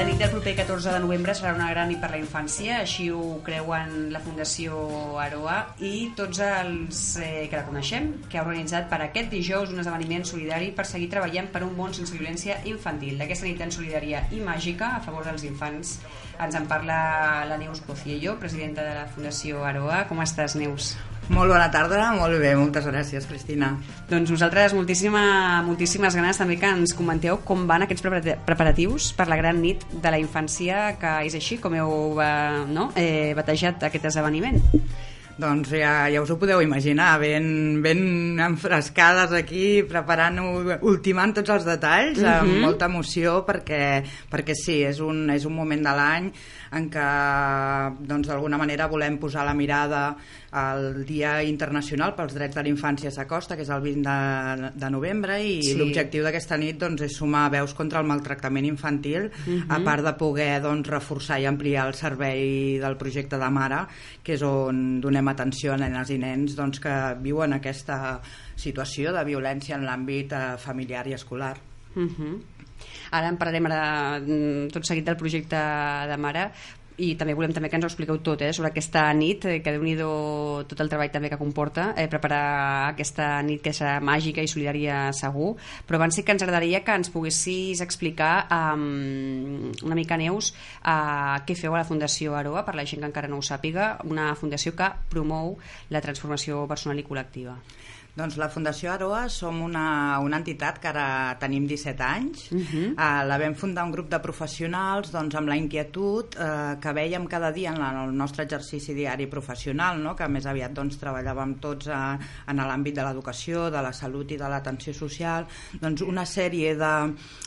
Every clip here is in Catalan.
La nit del proper 14 de novembre serà una gran nit per la infància, així ho creuen la Fundació Aroa i tots els eh, que la coneixem, que ha organitzat per aquest dijous un esdeveniment solidari per seguir treballant per un món sense violència infantil. D'aquesta nit tan solidària i màgica a favor dels infants ens en parla la Neus Pociello, presidenta de la Fundació Aroa. Com estàs, Neus? Molt bona tarda, molt bé, moltes gràcies, Cristina. Doncs nosaltres moltíssima, moltíssimes ganes també que ens comenteu com van aquests preparatius per la gran nit de la infància, que és així com heu eh, no? eh, batejat aquest esdeveniment. Doncs ja, ja us ho podeu imaginar, ben, ben enfrescades aquí, preparant, ultimant tots els detalls, uh -huh. amb mhm. molta emoció, perquè, perquè sí, és un, és un moment de l'any en què doncs, d'alguna manera volem posar la mirada al Dia Internacional pels Drets de la Infància s'acosta, que és el 20 de, de novembre, i sí. l'objectiu d'aquesta nit doncs, és sumar veus contra el maltractament infantil, uh -huh. a mhm. part de poder doncs, reforçar i ampliar el servei del projecte de Mare, que és on donem atenció a nenes i nens doncs, que viuen aquesta situació de violència en l'àmbit eh, familiar i escolar. Uh -huh. Ara en parlarem ara, mm, tot seguit del projecte de Mare, i també volem també que ens ho expliqueu tot eh, sobre aquesta nit, eh, que déu nhi tot el treball també que comporta eh, preparar aquesta nit que serà màgica i solidària segur, però abans sí que ens agradaria que ens poguessis explicar um, una mica, Neus, uh, què feu a la Fundació Aroa, per la gent que encara no ho sàpiga, una fundació que promou la transformació personal i col·lectiva. Doncs la Fundació Aroa som una, una entitat que ara tenim 17 anys. Uh -huh. uh, la vam fundar un grup de professionals doncs, amb la inquietud uh, que veiem cada dia en, la, en el nostre exercici diari professional, no? que més aviat doncs, treballàvem tots a, en l'àmbit de l'educació, de la salut i de l'atenció social, doncs una sèrie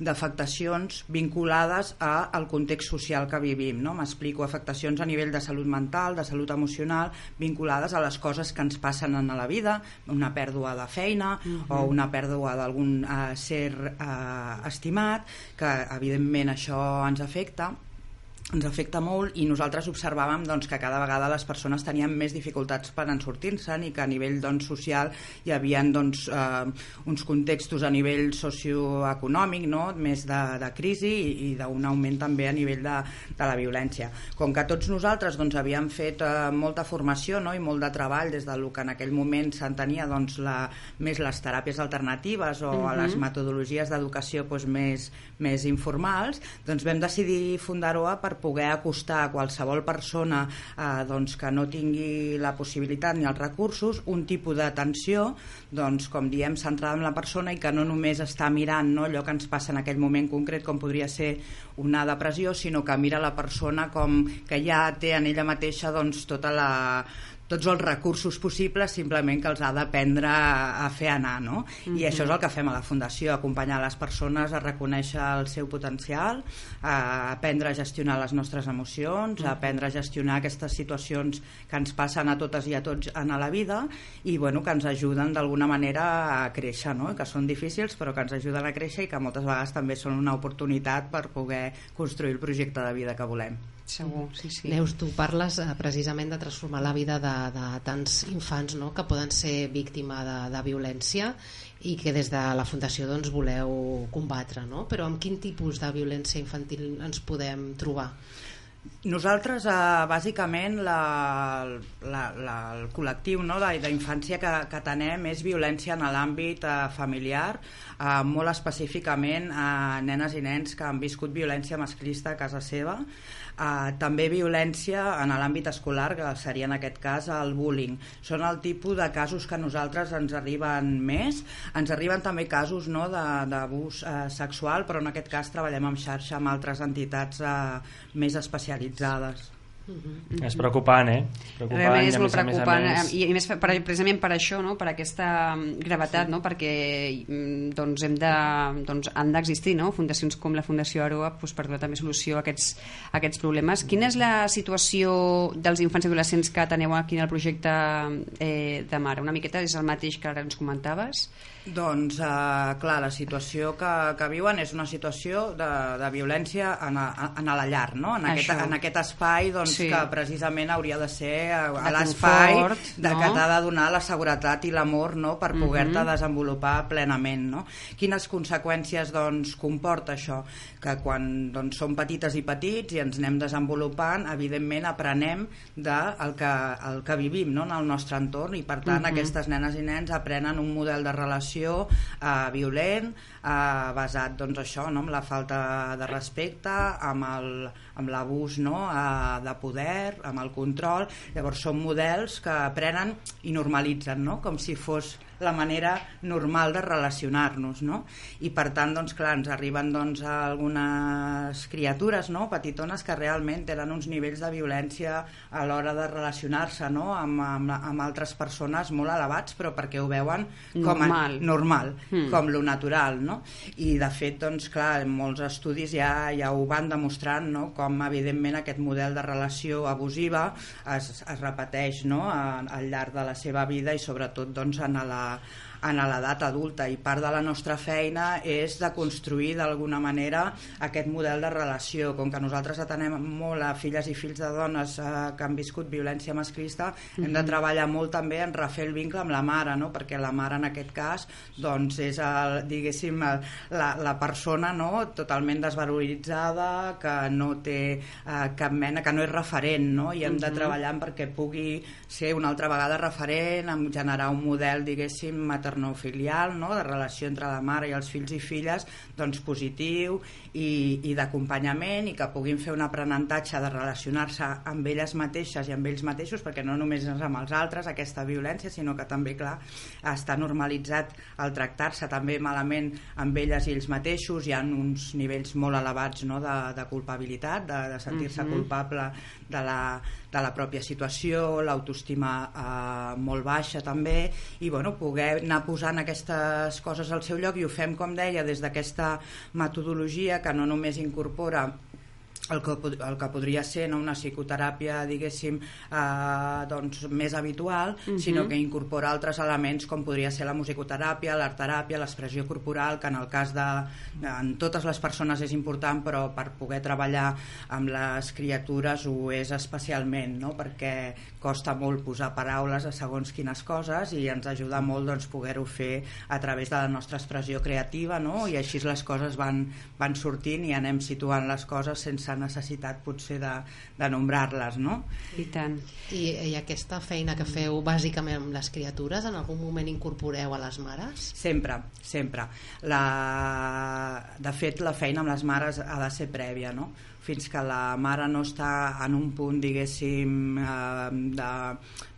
d'afectacions vinculades a, al context social que vivim. No? M'explico, afectacions a nivell de salut mental, de salut emocional, vinculades a les coses que ens passen en la vida, una pèrdua pèrdua de feina uh -huh. o una pèrdua d'algun uh, ser uh, estimat, que evidentment això ens afecta ens afecta molt i nosaltres observàvem doncs, que cada vegada les persones tenien més dificultats per en sortir-se'n i que a nivell doncs, social hi havia doncs, eh, uns contextos a nivell socioeconòmic no? més de, de crisi i, i d'un augment també a nivell de, de la violència. Com que tots nosaltres doncs, havíem fet eh, molta formació no? i molt de treball des del que en aquell moment s'entenia doncs, la, més les teràpies alternatives o uh -huh. les metodologies d'educació doncs, més, més informals, doncs vam decidir fundar-ho per poder acostar a qualsevol persona eh, doncs, que no tingui la possibilitat ni els recursos un tipus d'atenció doncs, com diem, centrada en la persona i que no només està mirant no, allò que ens passa en aquell moment concret com podria ser una depressió, sinó que mira la persona com que ja té en ella mateixa doncs, tota la, tots els recursos possibles simplement que els ha d'aprendre a, a fer anar no? Mm -hmm. i això és el que fem a la Fundació acompanyar les persones a reconèixer el seu potencial a aprendre a gestionar les nostres emocions a aprendre a gestionar aquestes situacions que ens passen a totes i a tots en la vida i bueno, que ens ajuden d'alguna manera a créixer no? que són difícils però que ens ajuden a créixer i que moltes vegades també són una oportunitat per poder construir el projecte de vida que volem Segur, sí, sí. Neus, tu parles eh, precisament de transformar la vida de, de tants infants no? que poden ser víctima de, de violència i que des de la Fundació doncs, voleu combatre, no? però amb quin tipus de violència infantil ens podem trobar? Nosaltres, eh, bàsicament, la, la, la, el col·lectiu no, d'infància que, que tenem és violència en l'àmbit eh, familiar, eh, molt específicament a eh, nenes i nens que han viscut violència masclista a casa seva, Uh, també violència en l'àmbit escolar, que seria en aquest cas el bullying. Són el tipus de casos que a nosaltres ens arriben més. Ens arriben també casos no, d'abús uh, sexual, però en aquest cas treballem en xarxa amb altres entitats uh, més especialitzades. Mm -hmm. És preocupant, eh? preocupant, Realment és molt preocupant a més, a més. i a més per, precisament per això, no? per aquesta mm, gravetat, sí. no? perquè mm, doncs, hem de, doncs, han d'existir no? fundacions com la Fundació Aroa doncs, per donar també solució a aquests, a aquests problemes. Quina és la situació dels infants i adolescents que teniu aquí en el projecte eh, de Mare? Una miqueta és el mateix que ara ens comentaves? Doncs, eh, clar, la situació que, que viuen és una situació de, de violència en, a, en a la llar, no? en, aquest, en aquest espai doncs, Sí. que precisament hauria de ser a, a De l'espai de no? que t'ha de donar la seguretat i l'amor no? per poder-te desenvolupar plenament. No? Quines conseqüències doncs, comporta això? Que quan doncs, som petites i petits i ens anem desenvolupant, evidentment aprenem del que, el que vivim no? en el nostre entorn i per tant aquestes nenes i nens aprenen un model de relació eh, violent, eh, basat doncs, això, no? amb la falta de respecte, amb el, amb l'abús no? eh, de poder, amb el control. Llavors són models que aprenen i normalitzen, no? com si fos la manera normal de relacionar-nos, no? I per tant, doncs, clar, ens arriben doncs, algunes criatures, no?, petitones que realment tenen uns nivells de violència a l'hora de relacionar-se, no?, amb, amb, amb altres persones molt elevats, però perquè ho veuen com a Normal. normal, Mm. com lo natural, no? I de fet, doncs, clar, molts estudis ja, ja ho van demostrant, no?, com evidentment aquest model de relació abusiva es, es repeteix, no?, a- al llarg de la seva vida i sobretot, doncs, en la en l'edat adulta i part de la nostra feina és de construir d'alguna manera aquest model de relació com que nosaltres atenem molt a filles i fills de dones eh, que han viscut violència masclista hem de treballar molt també en refer el vincle amb la mare no? perquè la mare en aquest cas doncs és el, diguéssim el, la, la persona no? totalment desvaloritzada que no té eh, cap mena, que no és referent no? i hem de treballar en perquè pugui ser una altra vegada referent, en generar un model diguéssim maternofilial no? de relació entre la mare i els fills i filles doncs positiu i, i d'acompanyament i que puguin fer un aprenentatge de relacionar-se amb elles mateixes i amb ells mateixos perquè no només és amb els altres aquesta violència sinó que també clar està normalitzat el tractar-se també malament amb elles i ells mateixos hi ha uns nivells molt elevats no? de, de culpabilitat, de, de sentir-se culpable de la, de la pròpia situació, l'autoestima eh, molt baixa també i bueno, poder anar posant aquestes coses al seu lloc i ho fem com deia des d'aquesta metodologia que no només incorpora el que, el que podria ser no, una psicoteràpia, diguéssim, eh, doncs, més habitual, sinó que incorpora altres elements com podria ser la musicoteràpia, l'artteràpia, l'expressió corporal, que en el cas de... en totes les persones és important, però per poder treballar amb les criatures ho és especialment, no? perquè costa molt posar paraules a segons quines coses i ens ajuda molt doncs, poder-ho fer a través de la nostra expressió creativa no? i així les coses van, van sortint i anem situant les coses sense necessitat potser de, de nombrar-les no? I tant. I, I aquesta feina que feu bàsicament amb les criatures, en algun moment incorporeu a les mares? Sempre, sempre. La... De fet, la feina amb les mares ha de ser prèvia, no? Fins que la mare no està en un punt, diguéssim, eh, de,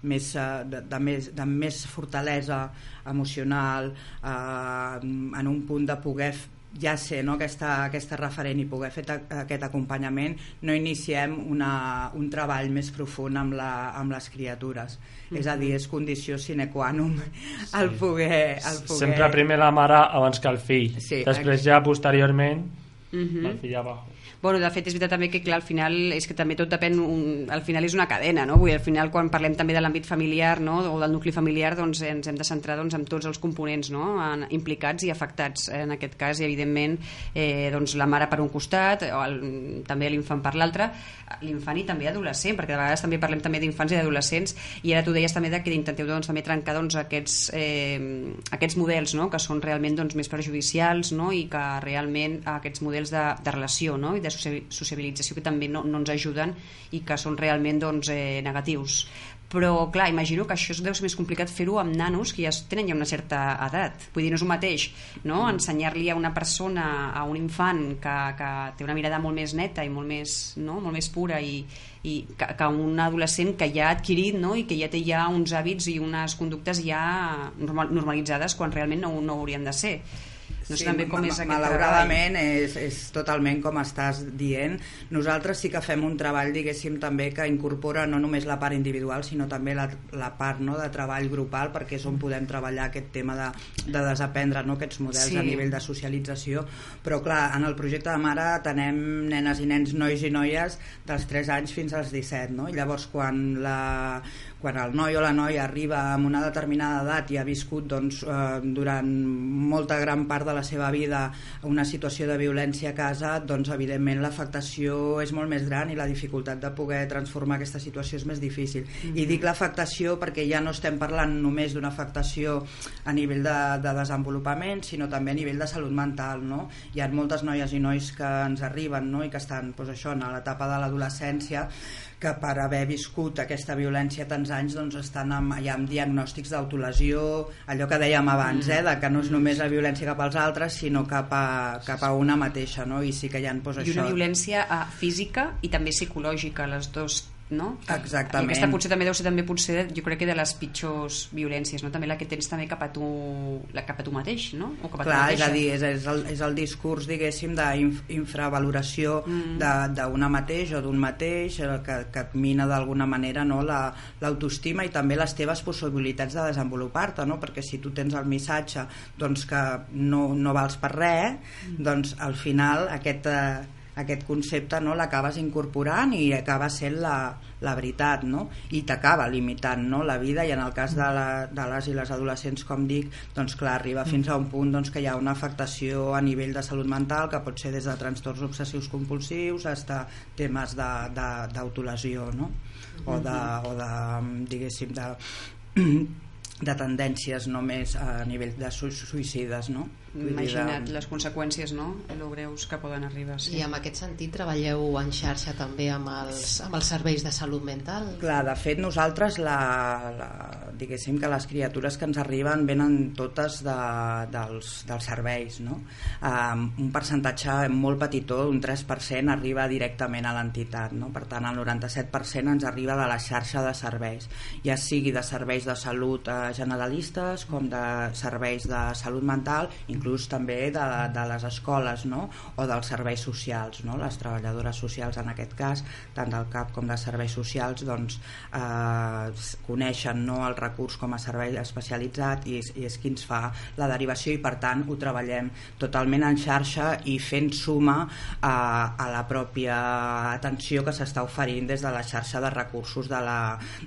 més, eh, de, de, més, de més fortalesa emocional, eh, en un punt de poder ja ser no, aquesta, aquesta referent i poder fer aquest acompanyament no iniciem una, un treball més profund amb, la, amb les criatures és a dir, és condició sine qua non el poder, el poder... Sempre primer la mare abans que el fill. Sí, Després ja posteriorment Mhm. el fill abajo. Bueno, de fet, és veritat també que, clar, al final és que també tot depèn, un, al final és una cadena, no? Vull dir, al final, quan parlem també de l'àmbit familiar, no?, o del nucli familiar, doncs ens hem de centrar doncs, en tots els components, no?, en, implicats i afectats en aquest cas, i evidentment, eh, doncs la mare per un costat, o el, també l'infant per l'altre, l'infant i també adolescent, perquè de vegades també parlem també d'infants i d'adolescents, i ara tu deies també de que intenteu doncs, també trencar doncs, aquests, eh, aquests models, no?, que són realment doncs, més perjudicials, no?, i que realment aquests models de, de relació, no?, i de soci- sociabilització que també no, no ens ajuden i que són realment doncs, eh, negatius però clar, imagino que això deu ser més complicat fer-ho amb nanos que ja tenen ja una certa edat vull dir, no és el mateix no? ensenyar-li a una persona, a un infant que, que té una mirada molt més neta i molt més, no? molt més pura i, i que, que un adolescent que ja ha adquirit no? i que ja té ja uns hàbits i unes conductes ja normal, normalitzades quan realment no, no haurien de ser No sé també com és aquest malauradament és, és totalment com estàs dient. Nosaltres sí que fem un treball, diguéssim, també que incorpora no només la part individual, sinó també la, la part no, de treball grupal, perquè és on podem treballar aquest tema de, de desaprendre no, aquests models sí. a nivell de socialització. Però, clar, en el projecte de Mare tenem nenes i nens, nois i noies dels 3 anys fins als 17, no? I llavors quan la quan el noi o la noia arriba amb una determinada edat i ha viscut doncs, eh, durant molta gran part de la seva vida una situació de violència a casa, doncs evidentment l'afectació és molt més gran i la dificultat de poder transformar aquesta situació és més difícil. Mm -hmm. I dic l'afectació perquè ja no estem parlant només d'una afectació a nivell de, de desenvolupament, sinó també a nivell de salut mental. No? Hi ha moltes noies i nois que ens arriben no? i que estan doncs, això, en l'etapa de l'adolescència que per haver viscut aquesta violència tants anys doncs estan amb, ja amb diagnòstics d'autolesió, allò que dèiem abans, mm. eh, de que no és només la violència cap als altres, sinó cap a, cap a una mateixa, no? i sí que hi ha doncs, I una això... violència uh, física i també psicològica, les dues no? Exactament. I aquesta potser també deu ser també potser jo crec que de les pitjors violències, no? També la que tens també cap a tu, la cap a tu mateix, no? O cap a Clar, tu és a dir, és, és, el, és el discurs, diguéssim, d'infravaloració mm. d'una mateix o d'un mateix eh, que, que et mina d'alguna manera no, l'autoestima la, i també les teves possibilitats de desenvolupar-te, no? Perquè si tu tens el missatge doncs, que no, no vals per res, mm. doncs al final aquest... Eh, aquest concepte no l'acabes incorporant i acaba sent la, la veritat no? i t'acaba limitant no? la vida i en el cas de, la, de les i les adolescents com dic, doncs clar, arriba fins a un punt doncs, que hi ha una afectació a nivell de salut mental que pot ser des de trastorns obsessius compulsius fins a temes d'autolesió no? o de, o de diguéssim de de tendències només a nivell de suïcides, no? Imagina't les conseqüències, no? Lo greus que poden arribar. Sí. I en aquest sentit treballeu en xarxa també amb els, amb els serveis de salut mental? Clar, de fet nosaltres la, la, diguéssim que les criatures que ens arriben venen totes de, dels, dels serveis, no? Um, un percentatge molt petitó, un 3% arriba directament a l'entitat, no? Per tant, el 97% ens arriba de la xarxa de serveis, ja sigui de serveis de salut eh, generalistes com de serveis de salut mental, inclús també de, de les escoles no? o dels serveis socials no? les treballadores socials en aquest cas tant del CAP com de serveis socials doncs, eh, coneixen no, el recurs com a servei especialitzat i i és qui ens fa la derivació i per tant ho treballem totalment en xarxa i fent suma a, a la pròpia atenció que s'està oferint des de la xarxa de recursos de la,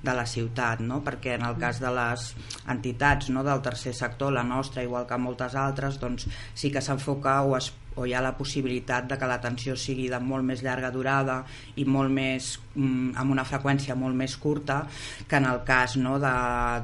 de la ciutat no? perquè en el cas de les entitats no, del tercer sector, la nostra igual que moltes altres doncs sí que s'enfoca o es o hi ha la possibilitat de que l'atenció sigui de molt més llarga durada i molt més mm, amb una freqüència molt més curta que en el cas no, de,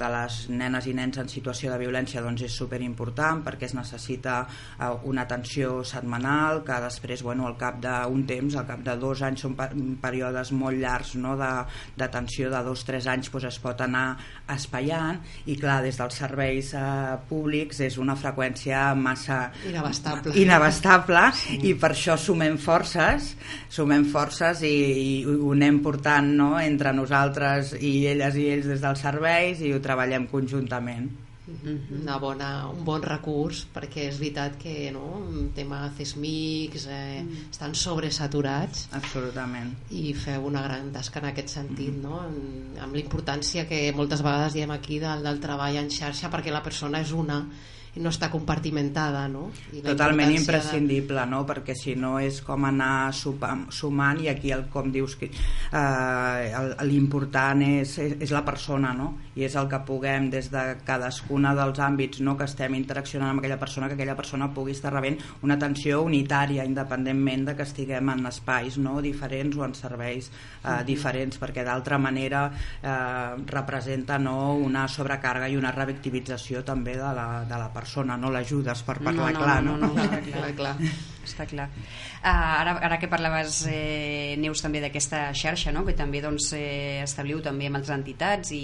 de les nenes i nens en situació de violència doncs és superimportant perquè es necessita uh, una atenció setmanal que després bueno, al cap d'un temps, al cap de dos anys són períodes molt llargs no, d'atenció de, de dos o tres anys doncs es pot anar espaiant i clar, des dels serveis uh, públics és una freqüència massa inabastable, inabastable favorable sí. i per això sumem forces sumem forces i, i ho anem portant no, entre nosaltres i elles i ells des dels serveis i ho treballem conjuntament mhm. una bona, un bon recurs perquè és veritat que no, el tema CESMICs eh, mm. estan sobresaturats absolutament i feu una gran tasca en aquest sentit mm. no? amb l'importància que moltes vegades diem aquí del, del treball en xarxa perquè la persona és una no està compartimentada no? I totalment imprescindible de... no? perquè si no és com anar sumant i aquí el, com dius que eh, l'important és, és, és la persona no? i és el que puguem des de cadascuna dels àmbits no? que estem interaccionant amb aquella persona que aquella persona pugui estar rebent una atenció unitària independentment de que estiguem en espais no? diferents o en serveis eh, diferents perquè d'altra manera eh, representa no? una sobrecàrrega i una revictimització també de la, de la persona persona, no l'ajudes per parlar no, no, clar, no? no, no, no, no clar, clar. està clar. Uh, ara, ara que parlaves, eh, Neus, també d'aquesta xarxa, no? que també doncs, eh, establiu també amb altres entitats i,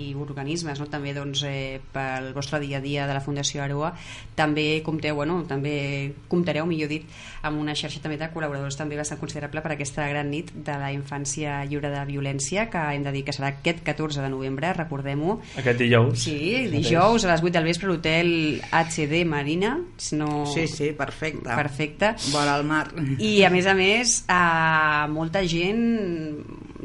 i organismes, no? també doncs, eh, pel vostre dia a dia de la Fundació Aroa, també compteu, bueno, també comptareu, millor dit, amb una xarxa també de col·laboradors també bastant considerable per aquesta gran nit de la infància lliure de violència, que hem de dir que serà aquest 14 de novembre, recordem-ho. Aquest dijous. Sí, dijous a les 8 del vespre a l'hotel Hotel HD Marina, no... Sí, sí, perfecte. Perfecte. Vora al mar. I a més a més, eh, molta gent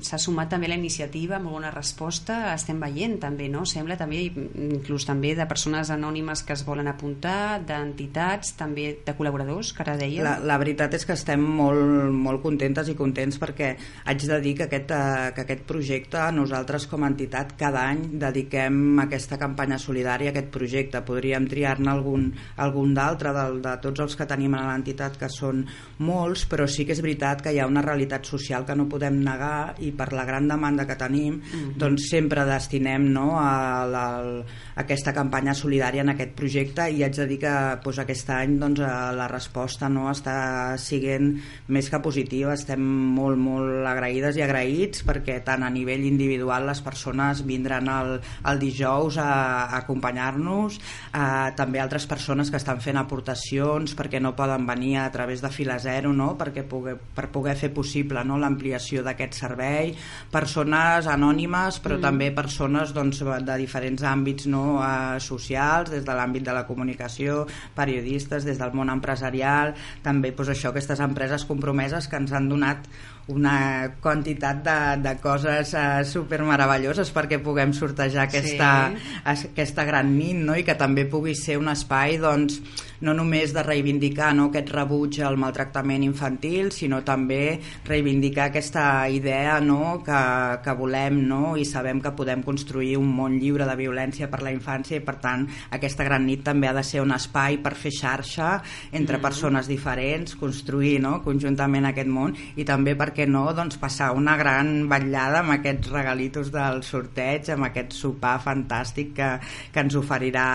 s'ha sumat també la iniciativa, molt bona resposta, estem veient també, no? Sembla també, inclús també de persones anònimes que es volen apuntar, d'entitats, també de col·laboradors, que ara dèiem. La, la veritat és que estem molt, molt contentes i contents perquè haig de dir que aquest, eh, que aquest projecte, nosaltres com a entitat, cada any dediquem aquesta campanya solidària, aquest projecte. Podríem triar-ne algun, algun d'altre de, de tots els que tenim a l'entitat, que són molts, però sí que és veritat que hi ha una realitat social que no podem negar i per la gran demanda que tenim, mm -hmm. doncs sempre destinem no, a, la, a aquesta campanya solidària en aquest projecte i haig de dir que doncs, aquest any doncs, la resposta no està siguent més que positiva. Estem molt, molt agraïdes i agraïts perquè tant a nivell individual les persones vindran el, el dijous a, a acompanyar-nos, eh, també altres persones que estan fent aportacions perquè no poden venir a través de Fila Zero no? perquè poder, per poder fer possible no? l'ampliació d'aquest servei, persones anònimes però mm. també persones doncs, de diferents àmbits no? eh, socials, des de l'àmbit de la comunicació, periodistes, des del món empresarial, també doncs, això, aquestes empreses compromeses que ens han donat una quantitat de, de coses uh, super meravelloses perquè puguem sortejar aquesta, sí. aquesta gran nit no? i que també pugui ser un espai doncs, no només de reivindicar no, aquest rebuig al maltractament infantil sinó també reivindicar aquesta idea no, que, que volem no? i sabem que podem construir un món lliure de violència per la infància i per tant aquesta gran nit també ha de ser un espai per fer xarxa entre mm. persones diferents, construir no, conjuntament aquest món i també perquè què no, doncs passar una gran vetllada amb aquests regalitos del sorteig, amb aquest sopar fantàstic que, que ens oferirà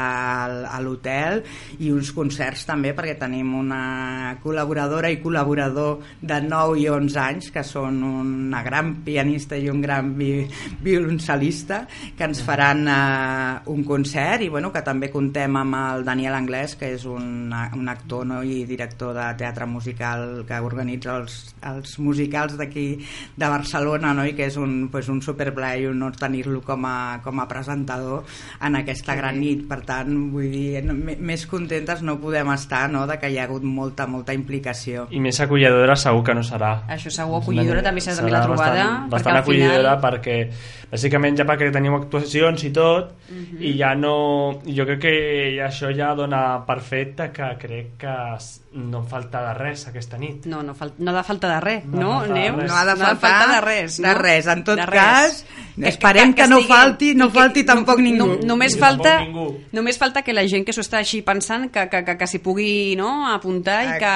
a l'hotel i uns concerts també perquè tenim una col·laboradora i col·laborador de 9 i 11 anys que són una gran pianista i un gran vi violoncel·lista que ens faran uh, un concert i bueno, que també contem amb el Daniel Anglès que és un, un actor no, i director de teatre musical que organitza els, els musicals musicals d'aquí de Barcelona no? i que és un, pues, un superplaer i un honor tenir-lo com, a, com a presentador en aquesta gran nit per tant vull dir, més contentes no podem estar no? de que hi ha hagut molta molta implicació i més acollidora segur que no serà això segur, acollidora també serà també la trobada bastant, bastant acollidora final... perquè bàsicament ja perquè tenim actuacions i tot uh mhm. -huh. i ja no jo crec que això ja dona perfecte que crec que no falta de res aquesta nit. No, no, fal no ha de falta de res, no, no Neus? No ha de faltar, no ha de, de res. No? De res, en tot cas, esperem que, que, que, no falti, no falti tampoc no, ningú. No, només, falta, ningú. només falta que la gent que s'ho està així pensant que, que, que, que s'hi pugui no, apuntar i que,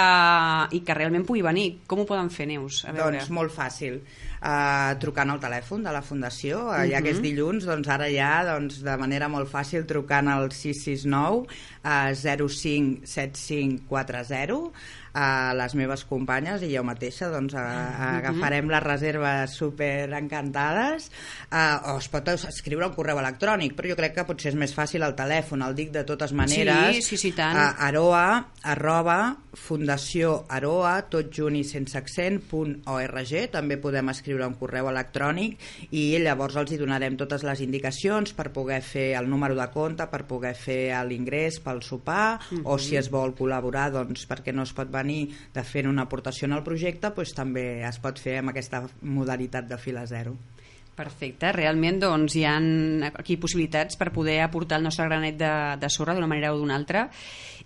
i que realment pugui venir. Com ho poden fer, Neus? A veure. Doncs molt fàcil. Uh, trucant al telèfon de la Fundació, uh, ja que és mhm. dilluns, doncs ara ja doncs, de manera molt fàcil trucant al 669 uh, 05 7540 a les meves companyes i jo mateixa doncs, a, a agafarem les reserves super encantades uh, o es pot escriure un correu electrònic però jo crec que potser és més fàcil el telèfon el dic de totes maneres sí, sí, sí, tant. a aroa arroba fundació aroa tot junt i sense accent punt org també podem escriure un correu electrònic i llavors els hi donarem totes les indicacions per poder fer el número de compte per poder fer l'ingrés pel sopar uh -huh. o si es vol col·laborar doncs perquè no es pot venir venir de fer una aportació en el projecte doncs també es pot fer amb aquesta modalitat de fila zero. Perfecte, realment doncs, hi ha aquí possibilitats per poder aportar el nostre granet de, de sorra d'una manera o d'una altra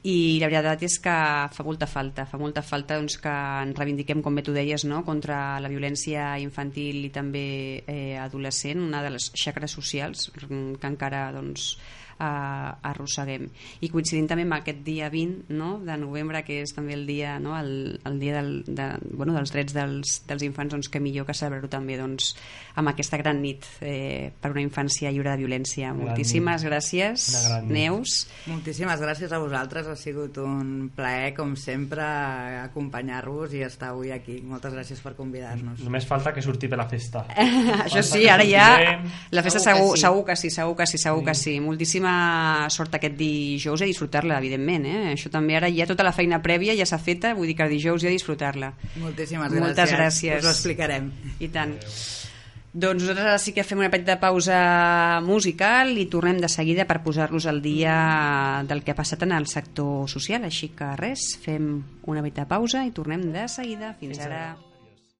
i la veritat és que fa molta falta, fa molta falta doncs, que ens reivindiquem, com bé tu deies, no? contra la violència infantil i també eh, adolescent, una de les xacres socials que encara doncs, eh, arrosseguem. I coincidint també amb aquest dia 20 no, de novembre, que és també el dia, no, el, el dia del, de, bueno, dels drets dels, dels infants, doncs que millor que celebrar-ho també doncs, amb aquesta gran nit eh, per una infància lliure de violència. Gran Moltíssimes nit. gràcies, Neus. Moltíssimes gràcies a vosaltres, ha sigut un plaer, com sempre, acompanyar-vos i estar avui aquí. Moltes gràcies per convidar-nos. Només falta que surti per la festa. Això sí, ara ja... La festa segur, segur que sí, segur que sí, segur que sí. Moltíssimes moltíssima sort aquest dijous i a disfrutar-la, evidentment. Eh? Això també ara ja tota la feina prèvia ja s'ha feta, vull dir que dijous ja disfrutar-la. Moltíssimes gràcies. Moltes gràcies. Us ho explicarem. I tant. Doncs nosaltres ara sí que fem una petita pausa musical i tornem de seguida per posar-los al dia del que ha passat en el sector social. Així que res, fem una petita pausa i tornem de seguida. Fins, Fins ara. ara.